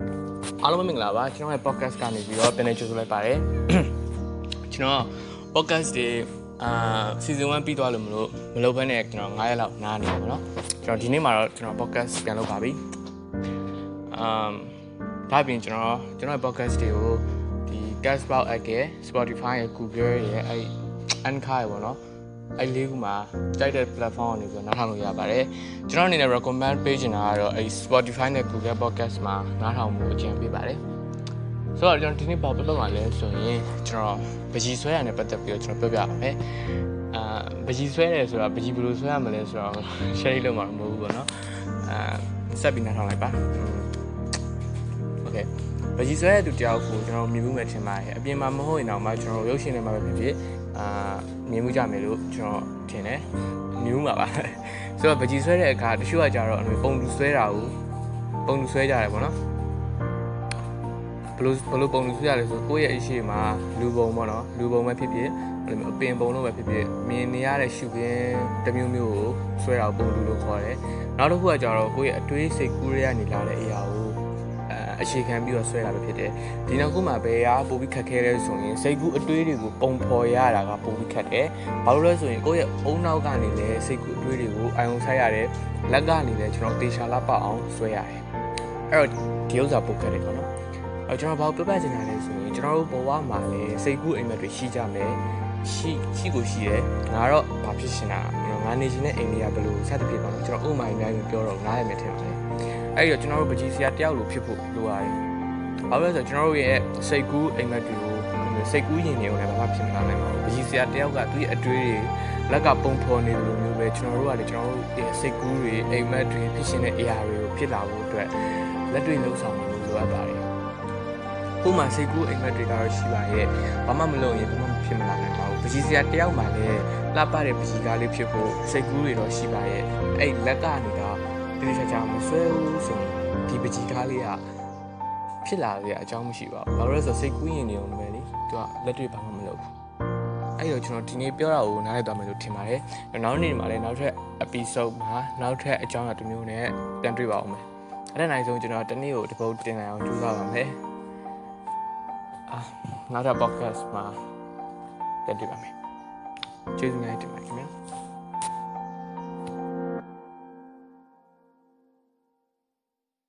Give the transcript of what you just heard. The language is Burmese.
အားလုံးပဲမင်္ဂလာပါကျွန်တော်ရဲ့ podcast ကနေပြီးတော့ပြန်နေကြိုဆိုလိုက်ပါတယ်ကျွန်တော် podcast တွေအာ season 1ပြီးသွားလို့မလို့မလုပ်ဘဲနဲ့ကျွန်တော်9ရက်လောက်နားနေပါတော့ကျွန်တော်ဒီနေ့မှာတော့ကျွန်တော် podcast ပြန်လုပ်ပါပြီအမ်ဒါပြင်ကျွန်တော်ကျွန်တော်ရဲ့ podcast တွေကိုဒီ Castbox app ရဲ့ Spotify ရဲ့ Google ရဲ့အဲ့ Anchor ရဲ့ပေါ့နော် အဲ့လေးခုမှာတိုက်တဲ့ platform ကနေပြီးတော့နားထောင်လို့ရပါတယ်ကျွန်တော်အနေနဲ့ recommend ပေးချင်တာကတော့အဲ့ Spotify နဲ့ Google Podcast မှာနားထောင်မှုအကြံပေးပါတယ်ဆိုတော့ကျွန်တော်ဒီနေ့ဘာပြောလောက်မှာလဲဆိုရင်ကျွန်တော်ပကြီးဆွဲရတဲ့ပတ်သက်ပြီးတော့ကျွန်တော်ပြောပြပါမယ်အာပကြီးဆွဲတယ်ဆိုတာပကြီးဘယ်လိုဆွဲရမလဲဆိုတော့ share လုပ်မှာမဟုတ်ဘူးပေါ့နော်အာဆက်ပြီးနားထောင်လိုက်ပါ Okay ပကြီးဆွဲတဲ့သူတယောက်ကိုကျွန်တော်မြင်မှုမဲ့ထင်ပါတယ်အပြင်မှာမဟုတ်ရင်တော့မှကျွန်တော်ရုပ်ရှင်ထဲမှာပဲဖြစ်ဖြစ် အာမြင်မှုကြမယ်လို့ကျွန်တော်ထင်တယ်မြင်မှုမှာပါဆိုတော့ဗကြီးဆွဲတဲ့အခါတချို့ကကြတော့ပုံလူဆွဲတာကိုပုံလူဆွဲကြတယ်ပေါ့နော်ဘလို့ဘလို့ပုံလူဆွဲရလဲဆိုကိုယ့်ရဲ့အရှိမှာလူပုံပေါ့နော်လူပုံပဲဖြစ်ဖြစ်ဘယ်လိုမျိုးအပင်ပုံလို့ပဲဖြစ်ဖြစ်မြင်နေရတဲ့ရှုခင်းတစ်မျိုးမျိုးကိုဆွဲတာကိုပုံလူလို့ခေါ်တယ်နောက်တစ်ခုကကြတော့ကိုယ့်ရဲ့အတွေးစိတ်ကူးရရနေလာတဲ့အရာကို အဲအခြေခံပြီးတော့ဆွဲတာပဲဖြစ်တယ်ဒီနောက်ခုမှဘယ်ဟာပိုပြီးခက်ခဲလဲဆိုရင်စိတ်ကူးအတွေးတွေကိုပုံဖော်ရတာကပိုပြီးခက်တယ်ဘာလို့လဲဆိုရင်ကိုယ့်ရဲ့အုံနောက်ကနေလည်းစိတ်ကူးအတွေးတွေကိုအာရုံစိုက်ရတယ်လက်ကနေလည်းကျွန်တော်တေချာလာပအောင်ဆွဲရတယ်အဲ့တော့ဒီဥစ္စာပိုခက်တယ်ပေါ့နော်အဲ့ကျွန်တော်ဘာပြောပြချင်တာလဲဆိုရင်ကျွန်တော်တို့ဘဝမှာလည်းစိတ်ကူးအိမ်မက်တွေရှိကြမယ်ရှိရှိကိုရှိတယ်ငါတော့ဘာဖြစ်ရှင်တာငါနေရှင်တဲ့အိမ်တွေကဘယ်လိုစသဖြင့်ပေါ့နော်ကျွန်တော်ဥပမာအများကြီးပြောတော့နားရမယ်ထင်ပါတယ် အဲ့တော့ကျွန်တော်တို့ပကြီးစရာတယောက်လိုဖြစ်ဖို့လိုရတယ်။ဘာလို့လဲဆိုတော့ကျွန်တော်တို့ရဲ့စိတ်ကူးအိမ်မက်တွေကိုစိတ်ကူးရင်တွေကိုလည်းဘာမှဖြစ်မလာနိုင်ပါဘူး။ပကြီးစရာတယောက်ကသူ့ရဲ့အတွေးတွေလက်ကပုံဖော်နေတယ်လို့မျိုးပဲကျွန်တော်တို့ကလည်းကျွန်တော်တို့ရဲ့စိတ်ကူးတွေအိမ်မက်တွေဖြစ်ရှင်တဲ့အရာတွေကိုဖြစ်လာဖို့အတွက်လက်တွေ့လှုပ်ဆောင်မှုလိုအပ်ပါတယ်။ကိုယ်မှာစိတ်ကူးအိမ်မက်တွေကတော့ရှိပါရဲ့။ဘာမှမလုပ်ရင်ဘာမှဖြစ်မလာနိုင်ပါဘူး။ပကြီးစရာတယောက်မှလည်းလှပတဲ့ပကြီးကားလေးဖြစ်ဖို့စိတ်ကူးတွေတော့ရှိပါရဲ့။အဲ့လက်ကနေတော့ ဒီချာချာမဆွဲဘူးဆိုရင်ဒီပကြီးကားလေးကဖြစ်လာရအကြောင်းမရှိပါဘူး။ဘာလို့လဲဆိုတော့စိတ်ကူးရင်နေအောင်ပဲလေ။သူကလက်တွေ့ဘာမှမလုပ်ဘူး။အဲ့တော့ကျွန်တော်ဒီနေ့ပြောတာကိုနားလည်သွားမယ်လို့ထင်ပါတယ်။နောက်နေ့မှာလည်းနောက်ထပ် episode မှာနောက်ထပ်အကြောင်းအရာတစ်မျိုးနဲ့ပြန်တွေ့ပါအောင်မယ်။အဲ့ဒါနိုင်ဆုံးကျွန်တော်တနေ့ကိုတစ်ပုတ်တင်နိုင်အောင်ကြိုးစားပါမယ်။အာနောက်ထပ် podcast မှာပြန်တွေ့ပါမယ်။ကျေးဇူးများတင်ပါတယ်ခင်ဗျာ။